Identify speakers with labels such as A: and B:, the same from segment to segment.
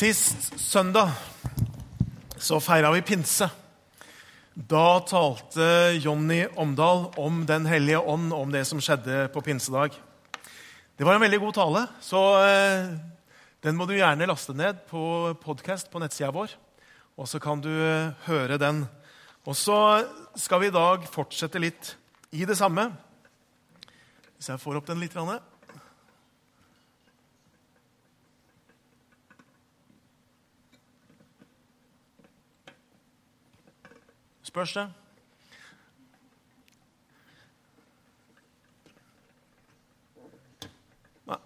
A: Sist søndag så feira vi pinse. Da talte Jonny Omdal om Den hellige ånd, om det som skjedde på pinsedag. Det var en veldig god tale, så eh, den må du gjerne laste ned på podkast på nettsida vår. Og så kan du eh, høre den. Og så skal vi i dag fortsette litt i det samme. Hvis jeg får opp den litt. Ranne. Spørs det? Nei,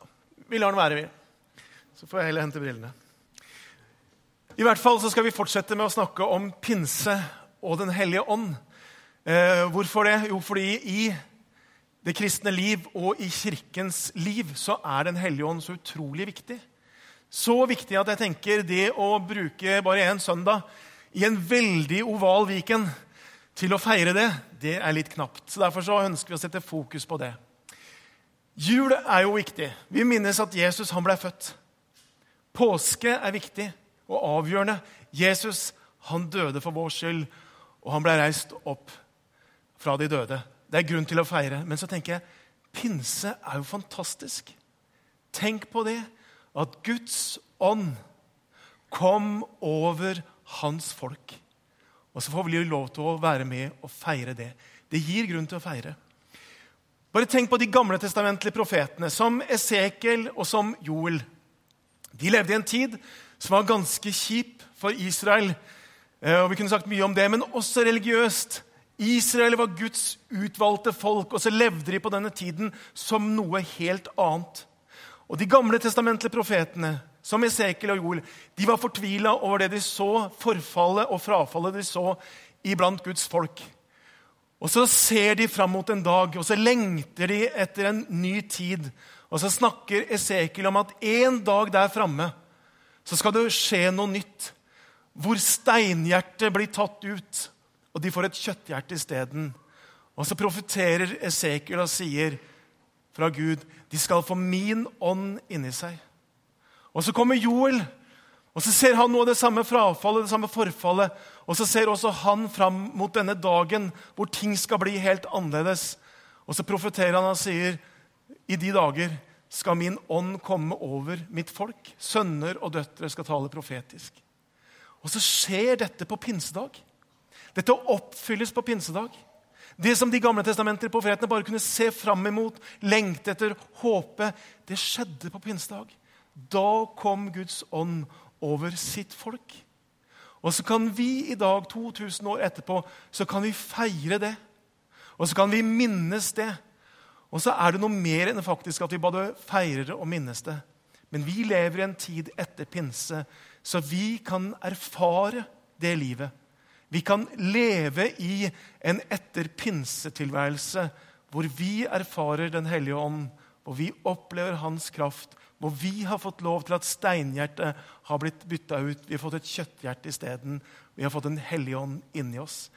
A: vi lar den være, vi. Så får jeg heller hente brillene. I hvert fall så skal vi fortsette med å snakke om pinse og Den hellige ånd. Eh, hvorfor det? Jo, fordi i det kristne liv og i kirkens liv så er Den hellige ånd så utrolig viktig. Så viktig at jeg tenker det å bruke bare én søndag i en veldig oval Viken til å feire det, det er litt knapt. Så Derfor så ønsker vi å sette fokus på det. Jul er jo viktig. Vi minnes at Jesus han ble født. Påske er viktig og avgjørende. Jesus han døde for vår skyld, og han ble reist opp fra de døde. Det er grunn til å feire. Men så tenker jeg pinse er jo fantastisk. Tenk på det, at Guds ånd kom over hans folk. Og så får vi lov til å være med og feire det. Det gir grunn til å feire. Bare tenk på de gamle testamentlige profetene, som Esekel og som Joel. De levde i en tid som var ganske kjip for Israel. Eh, og vi kunne sagt mye om det, Men også religiøst. Israel var Guds utvalgte folk, og så levde de på denne tiden som noe helt annet. Og De gamle testamentlige profetene som Esekiel og Joel, de var fortvila over det de så, forfallet og frafallet de så iblant Guds folk. Og Så ser de fram mot en dag, og så lengter de etter en ny tid. Og så snakker Esekiel om at en dag der framme så skal det skje noe nytt. Hvor steinhjertet blir tatt ut, og de får et kjøtthjerte isteden. Og så profeterer Esekiel og sier fra Gud de skal få min ånd inni seg. Og så kommer Joel, og så ser han noe av det samme frafallet, det samme forfallet. Og så ser også han fram mot denne dagen hvor ting skal bli helt annerledes. Og så profeterer han og sier, i de dager skal min ånd komme over mitt folk. Sønner og døtre skal tale profetisk. Og så skjer dette på pinsedag. Dette oppfylles på pinsedag. Det som de gamle testamenter profetene bare kunne se fram imot, lengte etter, håpe, det skjedde på pinsedag. Da kom Guds ånd over sitt folk. Og så kan vi i dag, 2000 år etterpå, så kan vi feire det. Og så kan vi minnes det. Og så er det noe mer enn faktisk at vi både feirer det og minnes det. Men vi lever i en tid etter pinse, så vi kan erfare det livet. Vi kan leve i en etter pinsetilværelse hvor vi erfarer Den hellige ånd, hvor vi opplever hans kraft, hvor vi har fått lov til at steinhjertet har blitt bytta ut. Vi har fått et kjøtthjerte isteden. Vi har fått en hellig ånd inni oss.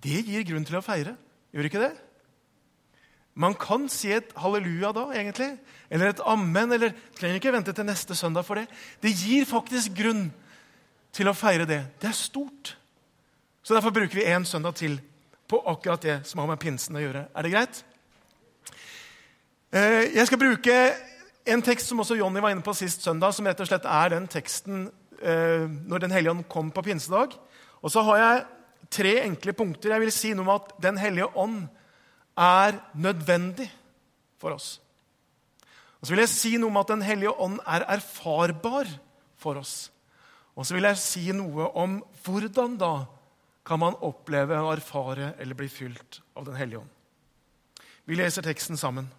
A: Det gir grunn til å feire. Gjør ikke det? Man kan si et halleluja da, egentlig. Eller et amen. Eller trenger ikke vente til neste søndag for det. Det gir faktisk grunn til å feire det. Det er stort. Så Derfor bruker vi én søndag til på akkurat det som har med pinsen å gjøre. Er det greit? Eh, jeg skal bruke en tekst som også Jonny var inne på sist søndag, som rett og slett er den teksten eh, når Den hellige ånd kom på pinsedag. Og så har jeg tre enkle punkter. Jeg vil si noe om at Den hellige ånd er nødvendig for oss. Og så vil jeg si noe om at Den hellige ånd er erfarbar for oss. Og så vil jeg si noe om hvordan da kan man oppleve å erfare eller bli fylt av Den hellige ånd. Vi leser teksten sammen.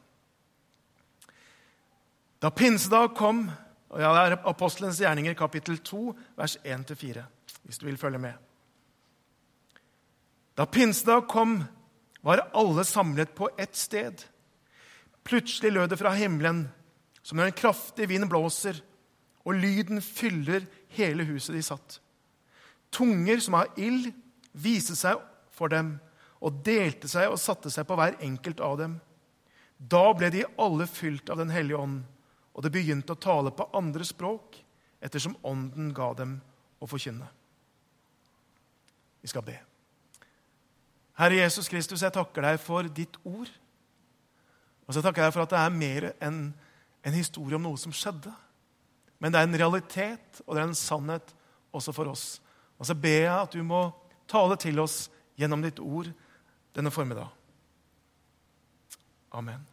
A: Da pinsedag kom og ja, Det er Apostelens gjerninger, kapittel 2, vers 1-4, hvis du vil følge med. Da pinsedag kom, var alle samlet på ett sted. Plutselig lød det fra himmelen, som når en kraftig vind blåser, og lyden fyller hele huset de satt. Tunger som av ild viste seg for dem og delte seg og satte seg på hver enkelt av dem. Da ble de alle fylt av Den hellige ånd og det begynte å tale på andre språk ettersom Ånden ga dem å forkynne. Vi skal be. Herre Jesus Kristus, jeg takker deg for ditt ord. Og så takker jeg deg for at det er mer enn en historie om noe som skjedde. Men det er en realitet, og det er en sannhet også for oss. Og så ber jeg at du må tale til oss gjennom ditt ord denne formiddag. Amen.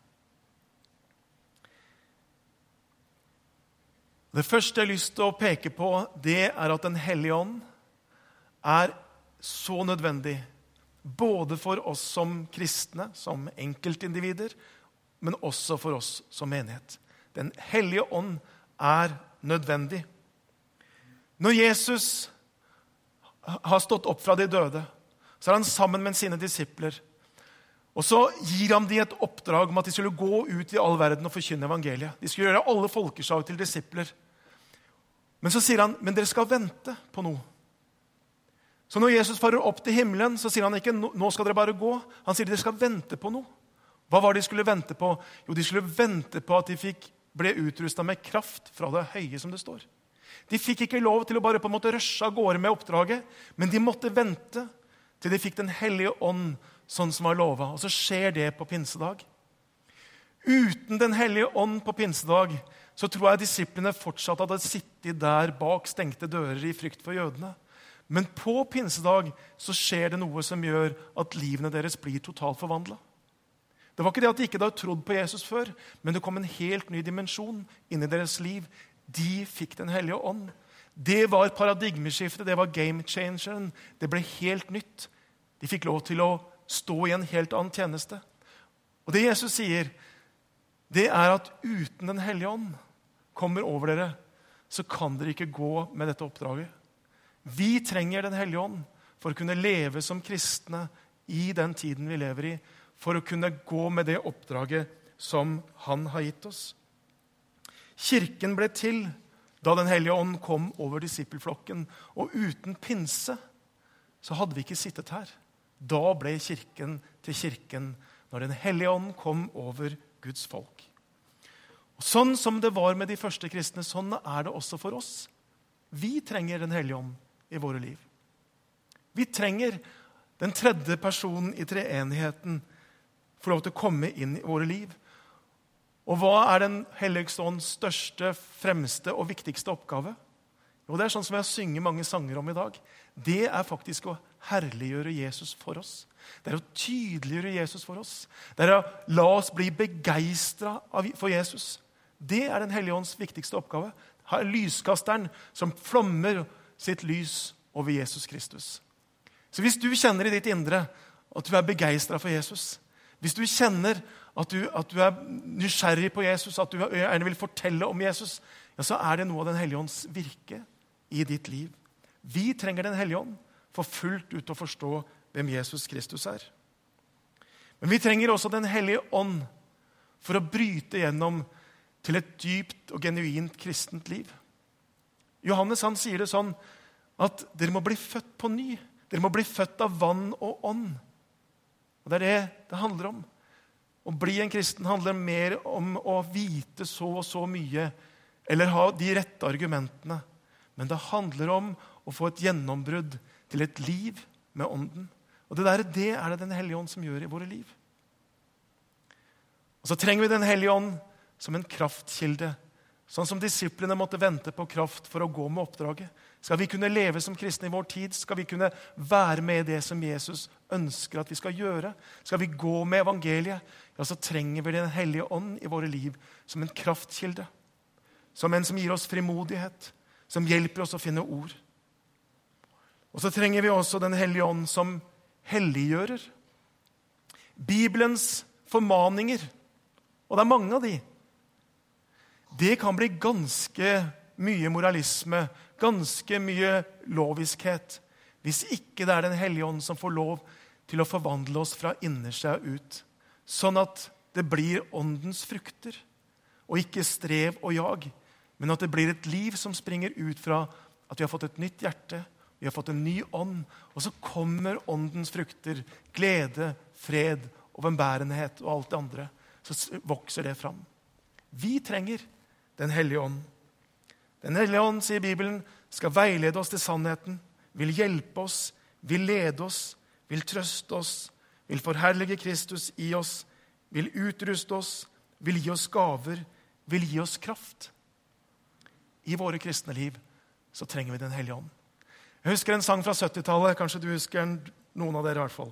A: Det første jeg har lyst til å peke på, det er at Den hellige ånd er så nødvendig. Både for oss som kristne, som enkeltindivider, men også for oss som menighet. Den hellige ånd er nødvendig. Når Jesus har stått opp fra de døde, så er han sammen med sine disipler. Og Så gir han dem et oppdrag om at de skulle gå ut i all verden og forkynne evangeliet. De skulle gjøre alle folkeslag til disipler. Men så sier han men dere skal vente på noe. Så når Jesus farer opp til himmelen, så sier han ikke nå skal dere bare gå. Han sier dere skal vente på noe. Hva var det de skulle vente på? Jo, de skulle vente på at de fikk, ble utrusta med kraft fra det høye, som det står. De fikk ikke lov til å bare på en måte rushe av gårde med oppdraget, men de måtte vente til de fikk Den hellige ånd, sånn som var lova. Og så skjer det på pinsedag. Uten Den hellige ånd på pinsedag så tror jeg disiplene fortsatt hadde sittet der bak stengte dører i frykt for jødene. Men på pinsedag så skjer det noe som gjør at livene deres blir totalt forvandla. Det var ikke det at de ikke hadde trodd på Jesus før, men det kom en helt ny dimensjon inn i deres liv. De fikk Den hellige ånd. Det var paradigmeskiftet, det var game changeren. Det ble helt nytt. De fikk lov til å stå i en helt annen tjeneste. Og det Jesus sier, det er at uten Den hellige ånd kommer over dere, så kan dere ikke gå med dette oppdraget. Vi trenger Den hellige ånd for å kunne leve som kristne i den tiden vi lever i, for å kunne gå med det oppdraget som Han har gitt oss. Kirken ble til da Den hellige ånd kom over disippelflokken. Og uten pinse så hadde vi ikke sittet her. Da ble Kirken til Kirken, når Den hellige ånd kom over Guds folk. Sånn som det var med de første kristne, sånn er det også for oss. Vi trenger Den hellige ånd i våre liv. Vi trenger den tredje personen i treenigheten få lov til å komme inn i våre liv. Og hva er Den hellige ånds største, fremste og viktigste oppgave? Jo, Det er sånn som jeg synger mange sanger om i dag. Det er faktisk å herliggjøre Jesus for oss. Det er å tydeliggjøre Jesus for oss. Det er å la oss bli begeistra for Jesus. Det er Den hellige ånds viktigste oppgave. Lyskasteren som flommer sitt lys over Jesus Kristus. Så hvis du kjenner i ditt indre at du er begeistra for Jesus, hvis du kjenner at du, at du, er nysgjerrig på Jesus, at du gjerne vil fortelle om Jesus, ja, så er det noe av Den hellige ånds virke i ditt liv. Vi trenger Den hellige ånd for fullt ut å forstå hvem Jesus Kristus er. Men vi trenger også Den hellige ånd for å bryte gjennom til et dypt og genuint kristent liv. Johannes han sier det sånn at dere må bli født på ny. Dere må bli født av vann og ånd. Og Det er det det handler om. Å bli en kristen handler mer om å vite så og så mye eller ha de rette argumentene. Men det handler om å få et gjennombrudd til et liv med Ånden. Og Det der, det er det Den hellige ånd som gjør i våre liv. Og Så trenger vi Den hellige ånd som en kraftkilde. Sånn som disiplene måtte vente på kraft for å gå med oppdraget. Skal vi kunne leve som kristne i vår tid, skal vi kunne være med i det som Jesus ønsker at vi skal gjøre, skal vi gå med evangeliet, ja, så trenger vi Den hellige ånd i våre liv som en kraftkilde. Som en som gir oss frimodighet, som hjelper oss å finne ord. Og så trenger vi også Den hellige ånd som helliggjører. Bibelens formaninger, og det er mange av de, det kan bli ganske mye moralisme, ganske mye loviskhet, hvis ikke det er Den hellige ånd som får lov til å forvandle oss fra innersida ut, sånn at det blir åndens frukter, og ikke strev og jag, men at det blir et liv som springer ut fra at vi har fått et nytt hjerte, vi har fått en ny ånd, og så kommer åndens frukter, glede, fred, overbærenhet og alt det andre. Så vokser det fram. Vi trenger den hellige ånd. Den hellige ånd, sier Bibelen, skal veilede oss til sannheten, vil hjelpe oss, vil lede oss, vil trøste oss, vil forherlige Kristus i oss, vil utruste oss, vil gi oss gaver, vil gi oss kraft. I våre kristne liv så trenger vi Den hellige ånd. Jeg husker en sang fra 70-tallet. Kanskje du husker den, noen av dere i hvert fall.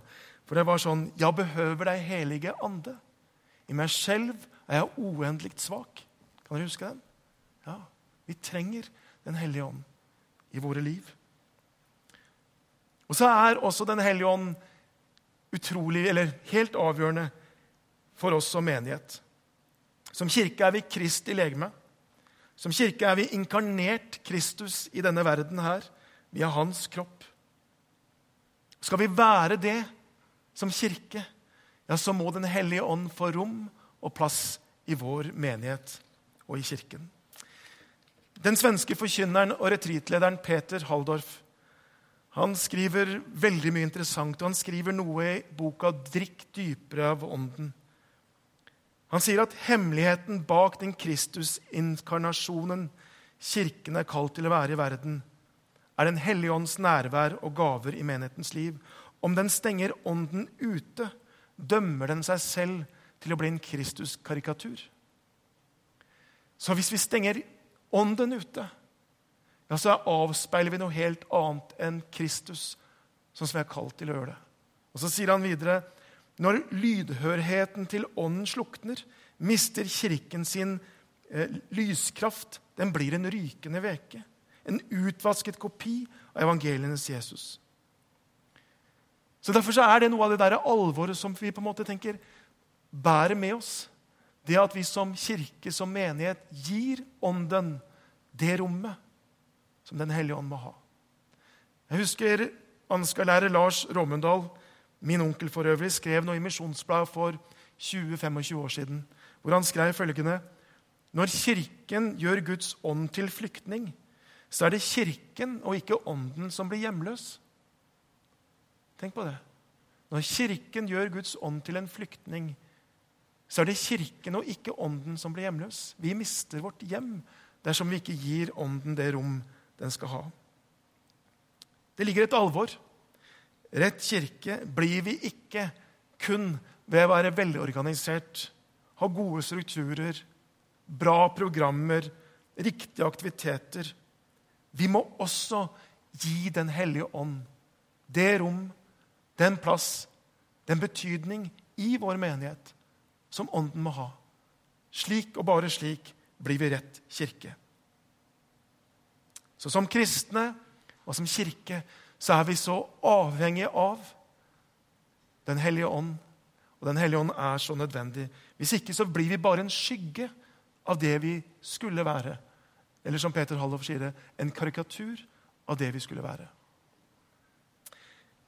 A: For det var sånn Jeg behøver deg, helige ande. I meg selv er jeg uendelig svak. Kan dere huske den? Ja, Vi trenger Den hellige ånd i våre liv. Og så er også Den hellige ånd utrolig, eller helt avgjørende for oss som menighet. Som kirke er vi Krist i legeme. Som kirke er vi inkarnert Kristus i denne verden her. Vi er hans kropp. Skal vi være det som kirke, ja, så må Den hellige ånd få rom og plass i vår menighet og i kirken. Den svenske forkynneren og retreatlederen Peter Halldorf han skriver veldig mye interessant, og han skriver noe i boka 'Drikk dypere av ånden'. Han sier at hemmeligheten bak den Kristusinkarnasjonen Kirken er kalt til å være i verden, er Den hellige ånds nærvær og gaver i menighetens liv. Om den stenger ånden ute, dømmer den seg selv til å bli en Kristus-karikatur. Så hvis vi stenger ånden ute, ja, så avspeiler vi noe helt annet enn Kristus, sånn som vi er kalt til å gjøre det. Og Så sier han videre når lydhørheten til ånden slukner, mister kirken sin eh, lyskraft. Den blir en rykende veke. En utvasket kopi av evangelienes Jesus. Så Derfor så er det noe av det der alvoret som vi på en måte tenker bærer med oss. Det at vi som kirke, som menighet, gir Ånden det rommet som Den hellige ånd må ha. Jeg husker Ansgar-lærer Lars Råmundal, min onkel for øvrig, skrev noe i Misjonsbladet for 20-25 år siden, hvor han skrev følgende Når Kirken gjør Guds ånd til flyktning, så er det Kirken og ikke ånden som blir hjemløs. Tenk på det. Når Kirken gjør Guds ånd til en flyktning, så er det Kirken og ikke ånden som blir hjemløs. Vi mister vårt hjem dersom vi ikke gir ånden det rom den skal ha. Det ligger et alvor. Rett kirke blir vi ikke kun ved å være velorganisert, ha gode strukturer, bra programmer, riktige aktiviteter. Vi må også gi Den hellige ånd det rom, den plass, den betydning i vår menighet som Ånden må ha. Slik og bare slik blir vi rett kirke. Så som kristne og som kirke så er vi så avhengige av Den hellige ånd. Og Den hellige ånd er så nødvendig. Hvis ikke så blir vi bare en skygge av det vi skulle være. Eller som Peter Hallof sier det, en karikatur av det vi skulle være.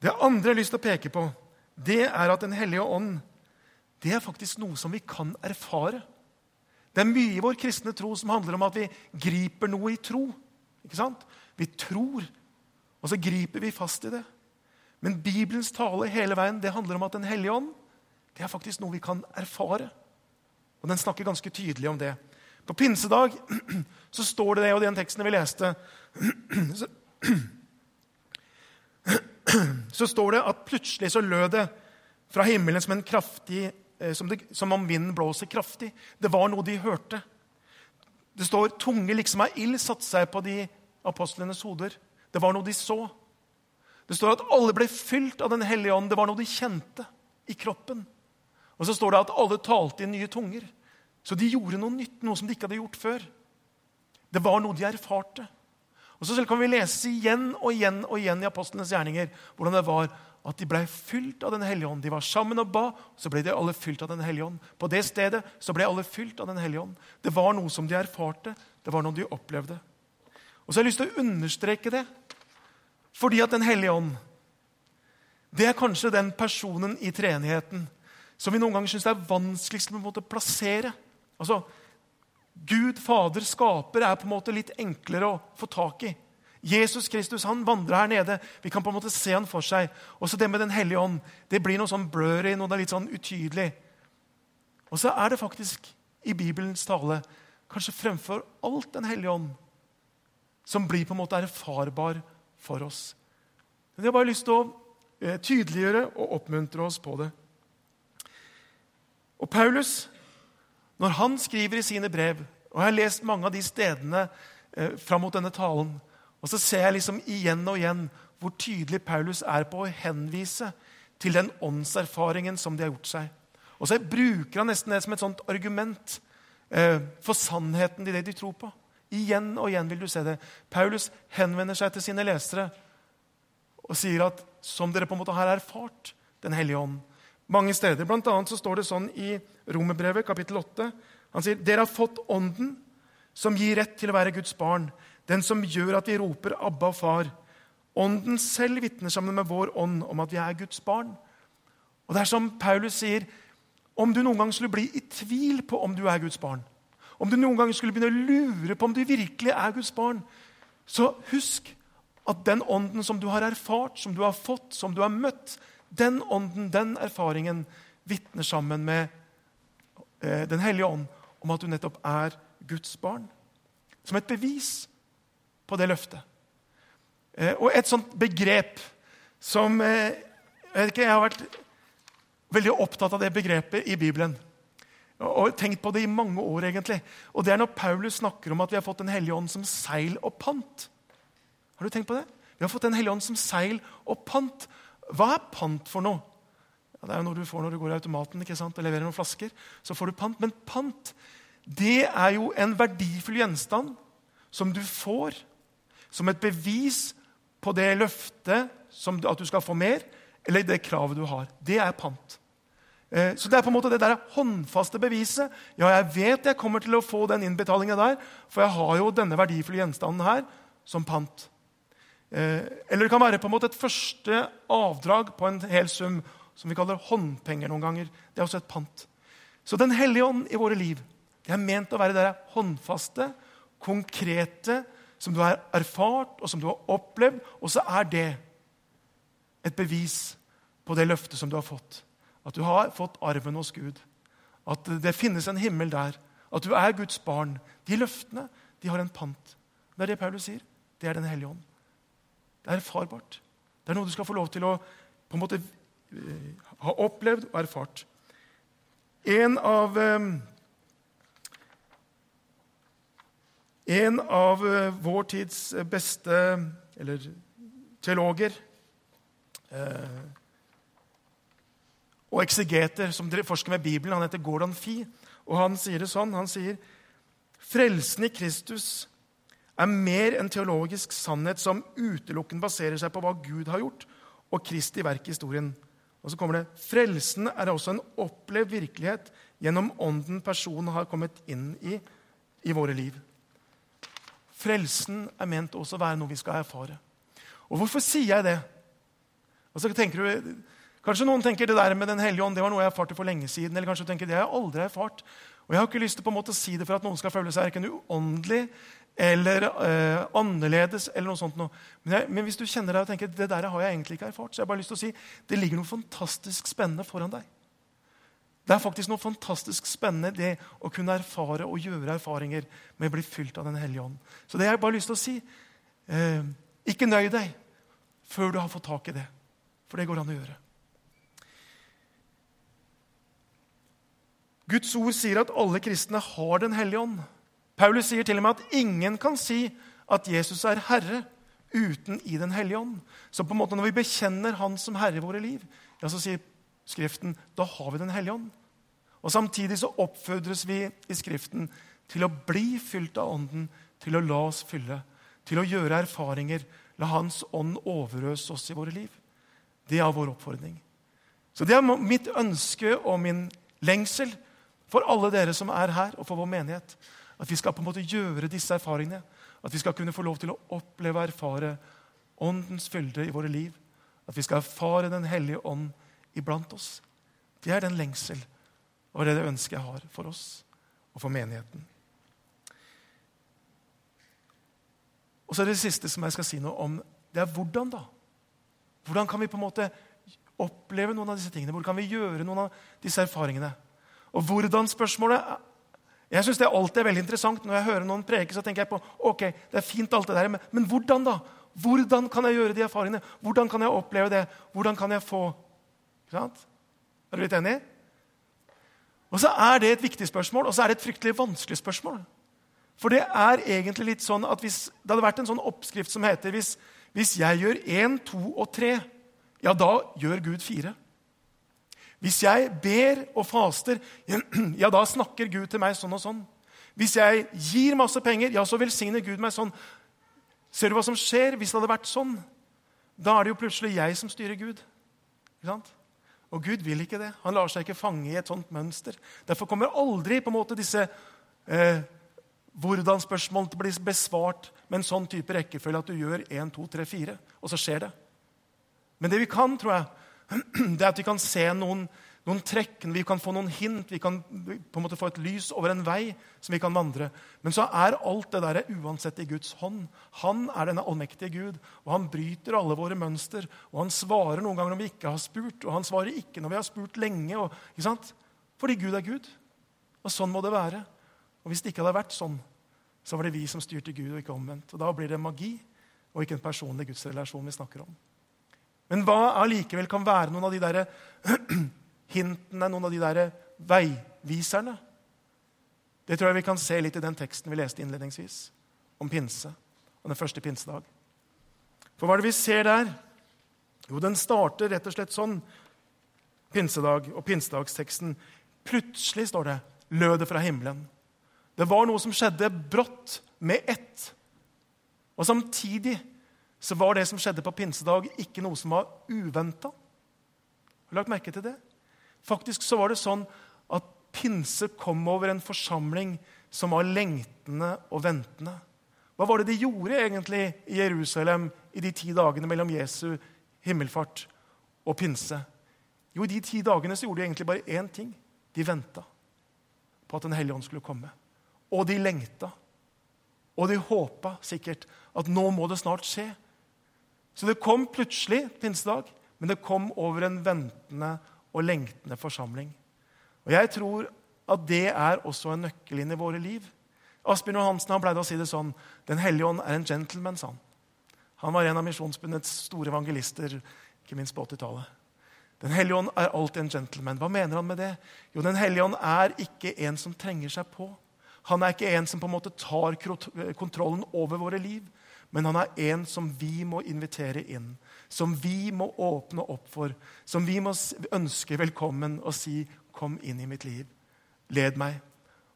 A: Det andre jeg har lyst til å peke på, det er at Den hellige ånd det er faktisk noe som vi kan erfare. Det er mye i vår kristne tro som handler om at vi griper noe i tro. Ikke sant? Vi tror, og så griper vi fast i det. Men Bibelens tale hele veien, det handler om at Den hellige ånd det er faktisk noe vi kan erfare. Og Den snakker ganske tydelig om det. På pinsedag så står det det, og den teksten vi leste så, så står det at plutselig så lød det fra himmelen som en kraftig som, det, som om vinden blåser kraftig. Det var noe de hørte. Det står tunge liksom av ild satte seg på de apostlenes hoder. Det var noe de så. Det står at alle ble fylt av Den hellige ånd. Det var noe de kjente i kroppen. Og så står det at alle talte i nye tunger. Så de gjorde noe nytt, noe som de ikke hadde gjort før. Det var noe de erfarte. Og Så kan vi lese igjen og igjen og igjen i apostlenes gjerninger hvordan det var at de ble fylt av Den hellige ånd. De var sammen og ba, så ble de alle fylt av Den hellige ånd. På det stedet så ble alle fylt av Den hellige ånd. Det var noe som de erfarte, det var noe de opplevde. Og så har jeg lyst til å understreke det, fordi at Den hellige ånd det er kanskje den personen i treenigheten som vi noen ganger syns er vanskeligst på en å plassere. Altså, Gud, Fader, Skaper, er på en måte litt enklere å få tak i. Jesus Kristus han vandrer her nede. Vi kan på en måte se han for seg. Også det med Den hellige ånd. Det blir noe sånn blurry, noe det er litt sånn utydelig. Og så er det faktisk i Bibelens tale kanskje fremfor alt Den hellige ånd som blir på en måte erfarbar for oss. Men Jeg har bare lyst til å eh, tydeliggjøre og oppmuntre oss på det. Og Paulus, når han skriver i sine brev og Jeg har lest mange av de stedene eh, fram mot denne talen. Og så ser jeg liksom igjen og igjen hvor tydelig Paulus er på å henvise til den åndserfaringen som de har gjort seg. Og så bruker han nesten det som et sånt argument eh, for sannheten i det de tror på. Igjen og igjen vil du se det. Paulus henvender seg til sine lesere og sier at som dere på en måte har erfart Den hellige ånd mange steder. Blant annet så står det sånn i Romerbrevet kapittel 8 han sier, 'Dere har fått Ånden, som gir rett til å være Guds barn.' 'Den som gjør at vi roper Abba, Far.' Ånden selv vitner sammen med vår ånd om at vi er Guds barn. Og det er som Paulus sier, om du noen gang skulle bli i tvil på om du er Guds barn, om du noen gang skulle begynne å lure på om du virkelig er Guds barn, så husk at den ånden som du har erfart, som du har fått, som du har møtt, den ånden, den erfaringen, vitner sammen med eh, Den hellige ånd om at du nettopp er Guds barn. Som et bevis på det løftet. Eh, og et sånt begrep som Jeg vet ikke, jeg har vært veldig opptatt av det begrepet i Bibelen. Og tenkt på det i mange år, egentlig. Og det er når Paulus snakker om at vi har fått Den hellige ånd som seil og pant. Har du tenkt på det? Vi har fått Den hellige ånd som seil og pant. Hva er pant for noe? Ja, det er jo noe du får når du går i automaten ikke sant? og leverer noen flasker. så får du pant. Men pant det er jo en verdifull gjenstand som du får som et bevis på det løftet som, at du skal få mer, eller det kravet du har. Det er pant. Eh, så det er på en måte det der håndfaste beviset. Ja, jeg vet jeg kommer til å få den innbetalinga der, for jeg har jo denne verdifulle gjenstanden her som pant. Eh, eller det kan være på en måte et første avdrag på en hel sum som vi kaller håndpenger noen ganger. Det er også et pant. Så Den hellige ånd i våre liv det er ment å være det håndfaste, konkrete, som du har erfart og som du har opplevd. Og så er det et bevis på det løftet som du har fått. At du har fått arven hos Gud. At det finnes en himmel der. At du er Guds barn. De løftene de har en pant. Det er det Paulus sier. Det er Den hellige ånd. Det er erfarbart. Det er noe du skal få lov til å på en måte ha opplevd og erfart. En av, eh, en av eh, vår tids beste eller, teologer eh, og eksegeter som forsker med Bibelen, han heter Gordon Fee. Og han sier det sånn. Han sier frelsen i Kristus er mer en teologisk sannhet som utelukkende baserer seg på hva Gud har gjort, og Kristi verk i historien. Og så kommer det frelsen er også en opplevd virkelighet gjennom ånden personen har kommet inn i i våre liv. Frelsen er ment også å være noe vi skal erfare. Og hvorfor sier jeg det? Og så tenker du, Kanskje noen tenker det der med Den hellige ånd det var noe jeg erfarte for lenge siden. Eller kanskje du tenker det har jeg aldri erfart. Og Jeg har ikke lyst til på en måte å si det for at noen skal føle seg ikke uåndelig eller eh, annerledes. eller noe sånt. Noe. Men, jeg, men, hvis du kjenner deg og tenker det der har jeg egentlig ikke erfart, så jeg har bare lyst til å si det ligger noe fantastisk spennende foran deg. Det er faktisk noe fantastisk spennende det å kunne erfare og gjøre erfaringer med å bli fylt av Den hellige ånd. Så det har jeg bare lyst til å si. Eh, ikke nøy deg før du har fått tak i det. For det går an å gjøre. Guds ord sier at alle kristne har Den hellige ånd. Paulus sier til og med at ingen kan si at Jesus er Herre uten i Den hellige ånd. Så på en måte når vi bekjenner Han som Herre i våre liv, ja, så sier Skriften da har vi Den hellige ånd. Og Samtidig så oppfordres vi i Skriften til å bli fylt av Ånden, til å la oss fylle, til å gjøre erfaringer, la Hans ånd overøse oss i våre liv. Det er vår oppfordring. Så det er mitt ønske og min lengsel for alle dere som er her, og for vår menighet. At vi skal på en måte gjøre disse erfaringene. At vi skal kunne få lov til å oppleve og erfare Åndens fylde i våre liv. At vi skal erfare Den hellige ånd iblant oss. Det er den lengsel og det det ønsket jeg har for oss og for menigheten. Og så er det siste som jeg skal si noe om, det er hvordan. da? Hvordan kan vi på en måte oppleve noen av disse tingene? Hvordan kan vi gjøre noen av disse erfaringene? Og hvordan-spørsmålet Jeg synes Det alltid er veldig interessant når jeg hører noen preke. så tenker jeg på, ok, det er fint alt det der, men, men hvordan da? Hvordan kan jeg gjøre de erfaringene? Hvordan kan jeg oppleve det? Hvordan kan jeg få Ikke sant? Er du litt enig? Og så er det et viktig spørsmål, og så er det et fryktelig vanskelig spørsmål. For det er egentlig litt sånn at hvis det hadde vært en sånn oppskrift som heter hvis, hvis jeg gjør én, to og tre, ja, da gjør Gud fire. Hvis jeg ber og faster, ja, da snakker Gud til meg sånn og sånn. Hvis jeg gir masse penger, ja, så velsigner Gud meg sånn. Ser du hva som skjer hvis det hadde vært sånn? Da er det jo plutselig jeg som styrer Gud. Ikke sant? Og Gud vil ikke det. Han lar seg ikke fange i et sånt mønster. Derfor kommer aldri på en måte disse eh, hvordan-spørsmålene blir besvart med en sånn type rekkefølge at du gjør 1, 2, 3, 4, og så skjer det. Men det vi kan, tror jeg, det er at vi kan se noen, noen trekk, vi kan få noen hint, vi kan på en måte få et lys over en vei som vi kan vandre. Men så er alt det der uansett i Guds hånd. Han er denne allmektige Gud, og han bryter alle våre mønster. Og han svarer noen ganger når vi ikke har spurt, og han svarer ikke når vi har spurt lenge. Og, ikke sant? Fordi Gud er Gud. Og sånn må det være. Og Hvis det ikke hadde vært sånn, så var det vi som styrte Gud, og ikke omvendt. Og Da blir det magi og ikke en personlig gudsrelasjon vi snakker om. Men hva allikevel kan være noen av de der hintene, noen av de der veiviserne? Det tror jeg vi kan se litt i den teksten vi leste innledningsvis, om pinse og den første pinsedag. For hva er det vi ser der? Jo, den starter rett og slett sånn. Pinsedag og pinsedagsteksten. Plutselig, står det, lød det fra himmelen. Det var noe som skjedde brått, med ett. Og samtidig så var det som skjedde på pinsedag, ikke noe som var uventa. Har du lagt merke til det? Faktisk så var det sånn at pinse kom over en forsamling som var lengtende og ventende. Hva var det de gjorde egentlig i Jerusalem i de ti dagene mellom Jesu himmelfart og pinse? Jo, I de ti dagene så gjorde de egentlig bare én ting. De venta på at Den hellige ånd skulle komme. Og de lengta. Og de håpa sikkert at nå må det snart skje. Så det kom plutselig pinsedag, men det kom over en ventende og lengtende forsamling. Og Jeg tror at det er også en nøkkel inn i våre liv. Asbjørn Johansen han pleide å si det sånn Den hellige ånd er en gentleman, sa han. Han var en av Misjonsbundets store evangelister, ikke minst på 80-tallet. Den hellige ånd er alltid en gentleman. Hva mener han med det? Jo, Den hellige ånd er ikke en som trenger seg på. Han er ikke en som på en måte tar kontrollen over våre liv, men han er en som vi må invitere inn. Som vi må åpne opp for. Som vi må ønske velkommen og si 'Kom inn i mitt liv. Led meg'.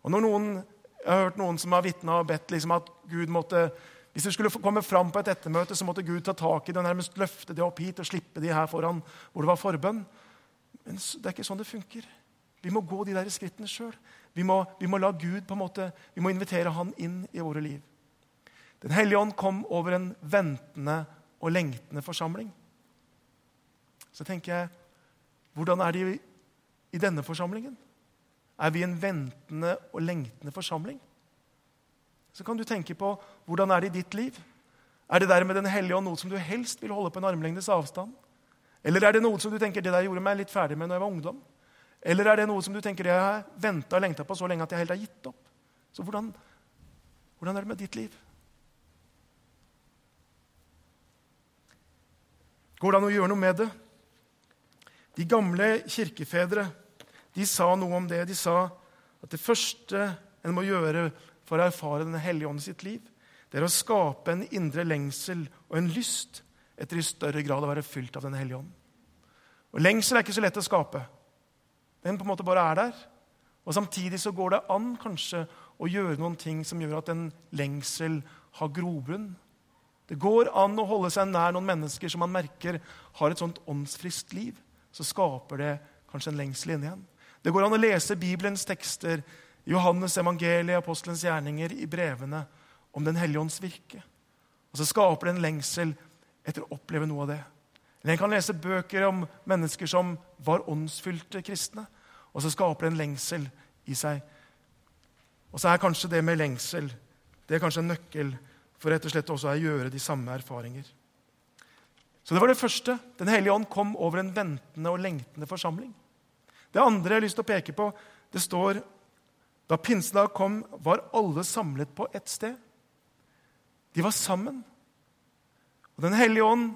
A: Og når noen, Jeg har hørt noen som har vitna og bedt liksom at Gud måtte hvis det skulle komme fram på et ettermøte, så måtte Gud ta tak i det og nærmest løfte det opp hit og slippe de her foran hvor det var forbønn. Men det er ikke sånn det funker. Vi må gå de der skrittene sjøl. Vi, vi, må la Gud på en måte, vi må invitere Han inn i våre liv. Den hellige ånd kom over en ventende og lengtende forsamling. Så tenker jeg hvordan er det i denne forsamlingen? Er vi en ventende og lengtende forsamling? Så kan du tenke på hvordan er det i ditt liv. Er det der med Den hellige ånd noe som du helst vil holde på en armlengdes avstand? Eller er det noe som du tenker det der gjorde meg litt ferdig med når jeg var ungdom? Eller er det noe som du tenker jeg har venta og lengta på så lenge at jeg helt har gitt opp? Så hvordan, hvordan er det med ditt liv? Går det an å gjøre noe med det? De gamle kirkefedre de sa noe om det. De sa at det første en må gjøre for å erfare Den hellige ånd i sitt liv, det er å skape en indre lengsel og en lyst etter i større grad å være fylt av Den hellige ånd. Og Lengsel er ikke så lett å skape. Den på en måte bare er der. Og Samtidig så går det an kanskje å gjøre noen ting som gjør at en lengsel har grobunn. Det går an å holde seg nær noen mennesker som man merker har et sånt åndsfriskt liv. Så skaper det kanskje en lengsel inni en. Det går an å lese Bibelens tekster, Johannes evangeliet, apostelens gjerninger, i brevene om Den hellige ånds virke. Og så skaper det en lengsel etter å oppleve noe av det. Eller En kan lese bøker om mennesker som var åndsfylte kristne. Og så skaper det en lengsel i seg. Og så er kanskje det med lengsel det er kanskje en nøkkel for rett og slett også å gjøre de samme erfaringer. Så det var det første. Den hellige ånd kom over en ventende og lengtende forsamling. Det andre jeg har lyst til å peke på, det står Da pinsedag kom, var alle samlet på ett sted. De var sammen. Og Den hellige ånd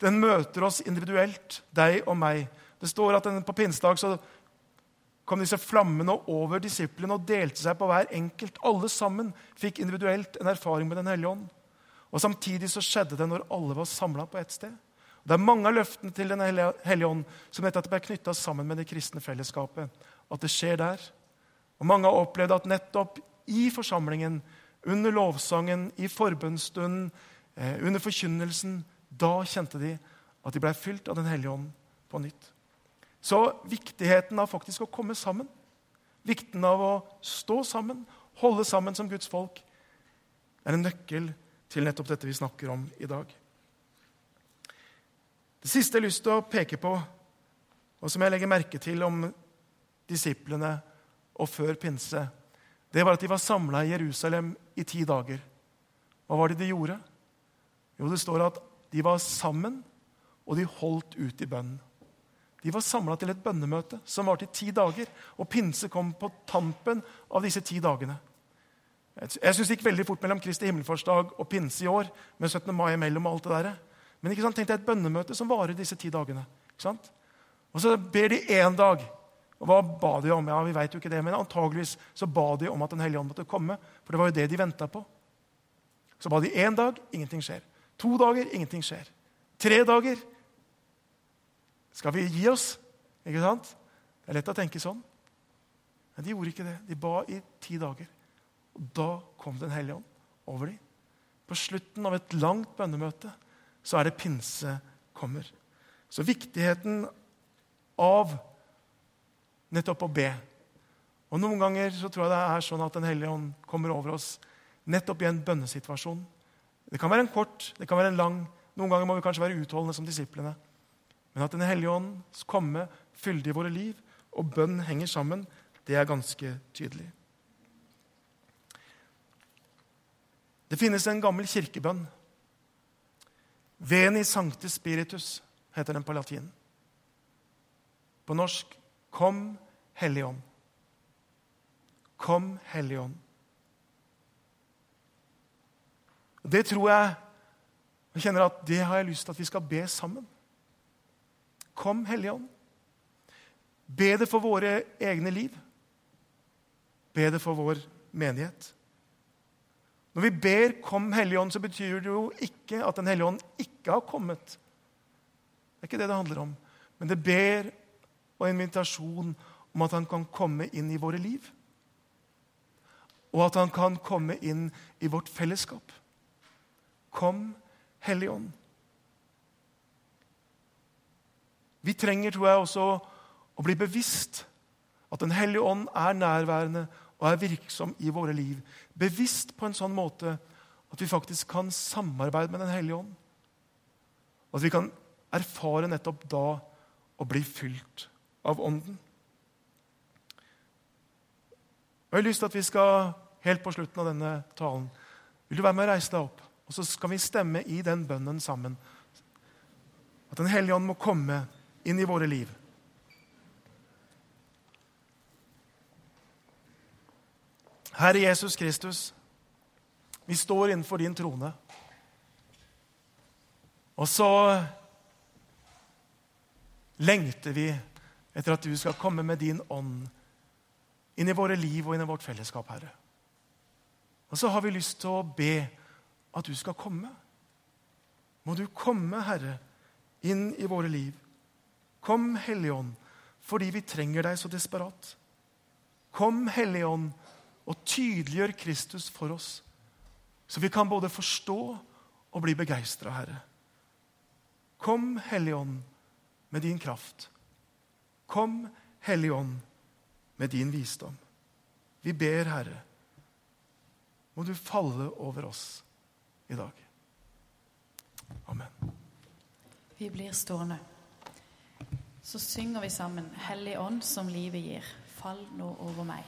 A: den møter oss individuelt, deg og meg. Det står at På pinsedag så kom disse flammene over disiplene og delte seg på hver enkelt. Alle sammen fikk individuelt en erfaring med Den hellige ånd. Og Samtidig så skjedde det når alle var samla på ett sted. Det er mange av løftene til Den hellige ånd som nettopp er knytta sammen med det kristne fellesskapet. At det skjer der. Og Mange har opplevd at nettopp i forsamlingen, under lovsangen, i forbønnsstunden, eh, under forkynnelsen, da kjente de at de ble fylt av Den hellige ånd på nytt. Så viktigheten av faktisk å komme sammen, vikten av å stå sammen, holde sammen som Guds folk, er en nøkkel til nettopp dette vi snakker om i dag. Det siste jeg har lyst til å peke på, og som jeg legger merke til om disiplene og før pinse, det var at de var samla i Jerusalem i ti dager. Hva var det de gjorde? Jo, det står at de var sammen, og de holdt ut i bønnen. De var samla til et bønnemøte som varte i ti dager. Og pinse kom på tampen av disse ti dagene. Jeg syns det gikk veldig fort mellom Kristi himmelfartsdag og pinse i år. med 17. mai mellom alt det der. Men ikke sant, tenk jeg et bønnemøte som varer disse ti dagene. Ikke sant? Og så ber de én dag. Og Hva ba de om? Ja, vi vet jo ikke det, men antageligvis så ba de om at Den hellige ånd måtte komme. For det var jo det de venta på. Så ba de én dag, ingenting skjer. To dager, ingenting skjer. Tre dager. Skal vi gi oss? Ikke sant? Det er lett å tenke sånn. Men de gjorde ikke det. De ba i ti dager. Og da kom Den hellige ånd over dem. På slutten av et langt bønnemøte så er det pinse kommer. Så viktigheten av nettopp å be. Og Noen ganger så tror jeg det er sånn at Den hellige ånd kommer over oss nettopp i en bønnesituasjon. Det kan være en kort, det kan være en lang. Noen ganger må vi kanskje være utholdende som disiplene. Men at Den hellige ånds kommer fyldig i våre liv, og bønn henger sammen, det er ganske tydelig. Det finnes en gammel kirkebønn Veni sancte spiritus heter den på latin. På norsk Kom, Hellige Ånd. Kom, Hellige Ånd. Det tror jeg Jeg kjenner at det har jeg lyst til at vi skal be sammen. Kom, Hellige Ånd. Be det for våre egne liv. Be det for vår menighet. Når vi ber 'Kom, Hellige Ånd', så betyr det jo ikke at Den hellige ånd ikke har kommet. Det er ikke det det handler om. Men det ber og invitasjon om at han kan komme inn i våre liv. Og at han kan komme inn i vårt fellesskap. Kom, Hellige Ånd. Vi trenger, tror jeg, også å bli bevisst at Den hellige ånd er nærværende og er virksom i våre liv. Bevisst på en sånn måte at vi faktisk kan samarbeide med Den hellige ånd. Og at vi kan erfare nettopp da å bli fylt av Ånden. Jeg har lyst til at vi skal, helt på slutten av denne talen Vil du være med å reise deg opp? Og så skal vi stemme i den bønnen sammen. At Den hellige ånd må komme inn i våre liv. Herre Jesus Kristus, vi står innenfor din trone. Og så lengter vi etter at du skal komme med din ånd inn i våre liv og inn i vårt fellesskap, Herre. Og så har vi lyst til å be at du skal komme. Må du komme, Herre, inn i våre liv. Kom, Hellige Ånd, fordi vi trenger deg så desperat. Kom, Hellige Ånd, og tydeliggjør Kristus for oss, så vi kan både forstå og bli begeistra, Herre. Kom, Hellige Ånd, med din kraft. Kom, Hellige Ånd, med din visdom. Vi ber, Herre, må du falle over oss i dag. Amen.
B: Vi blir stående. Så synger vi sammen 'Hellig ånd som livet gir'. Fall nå over meg.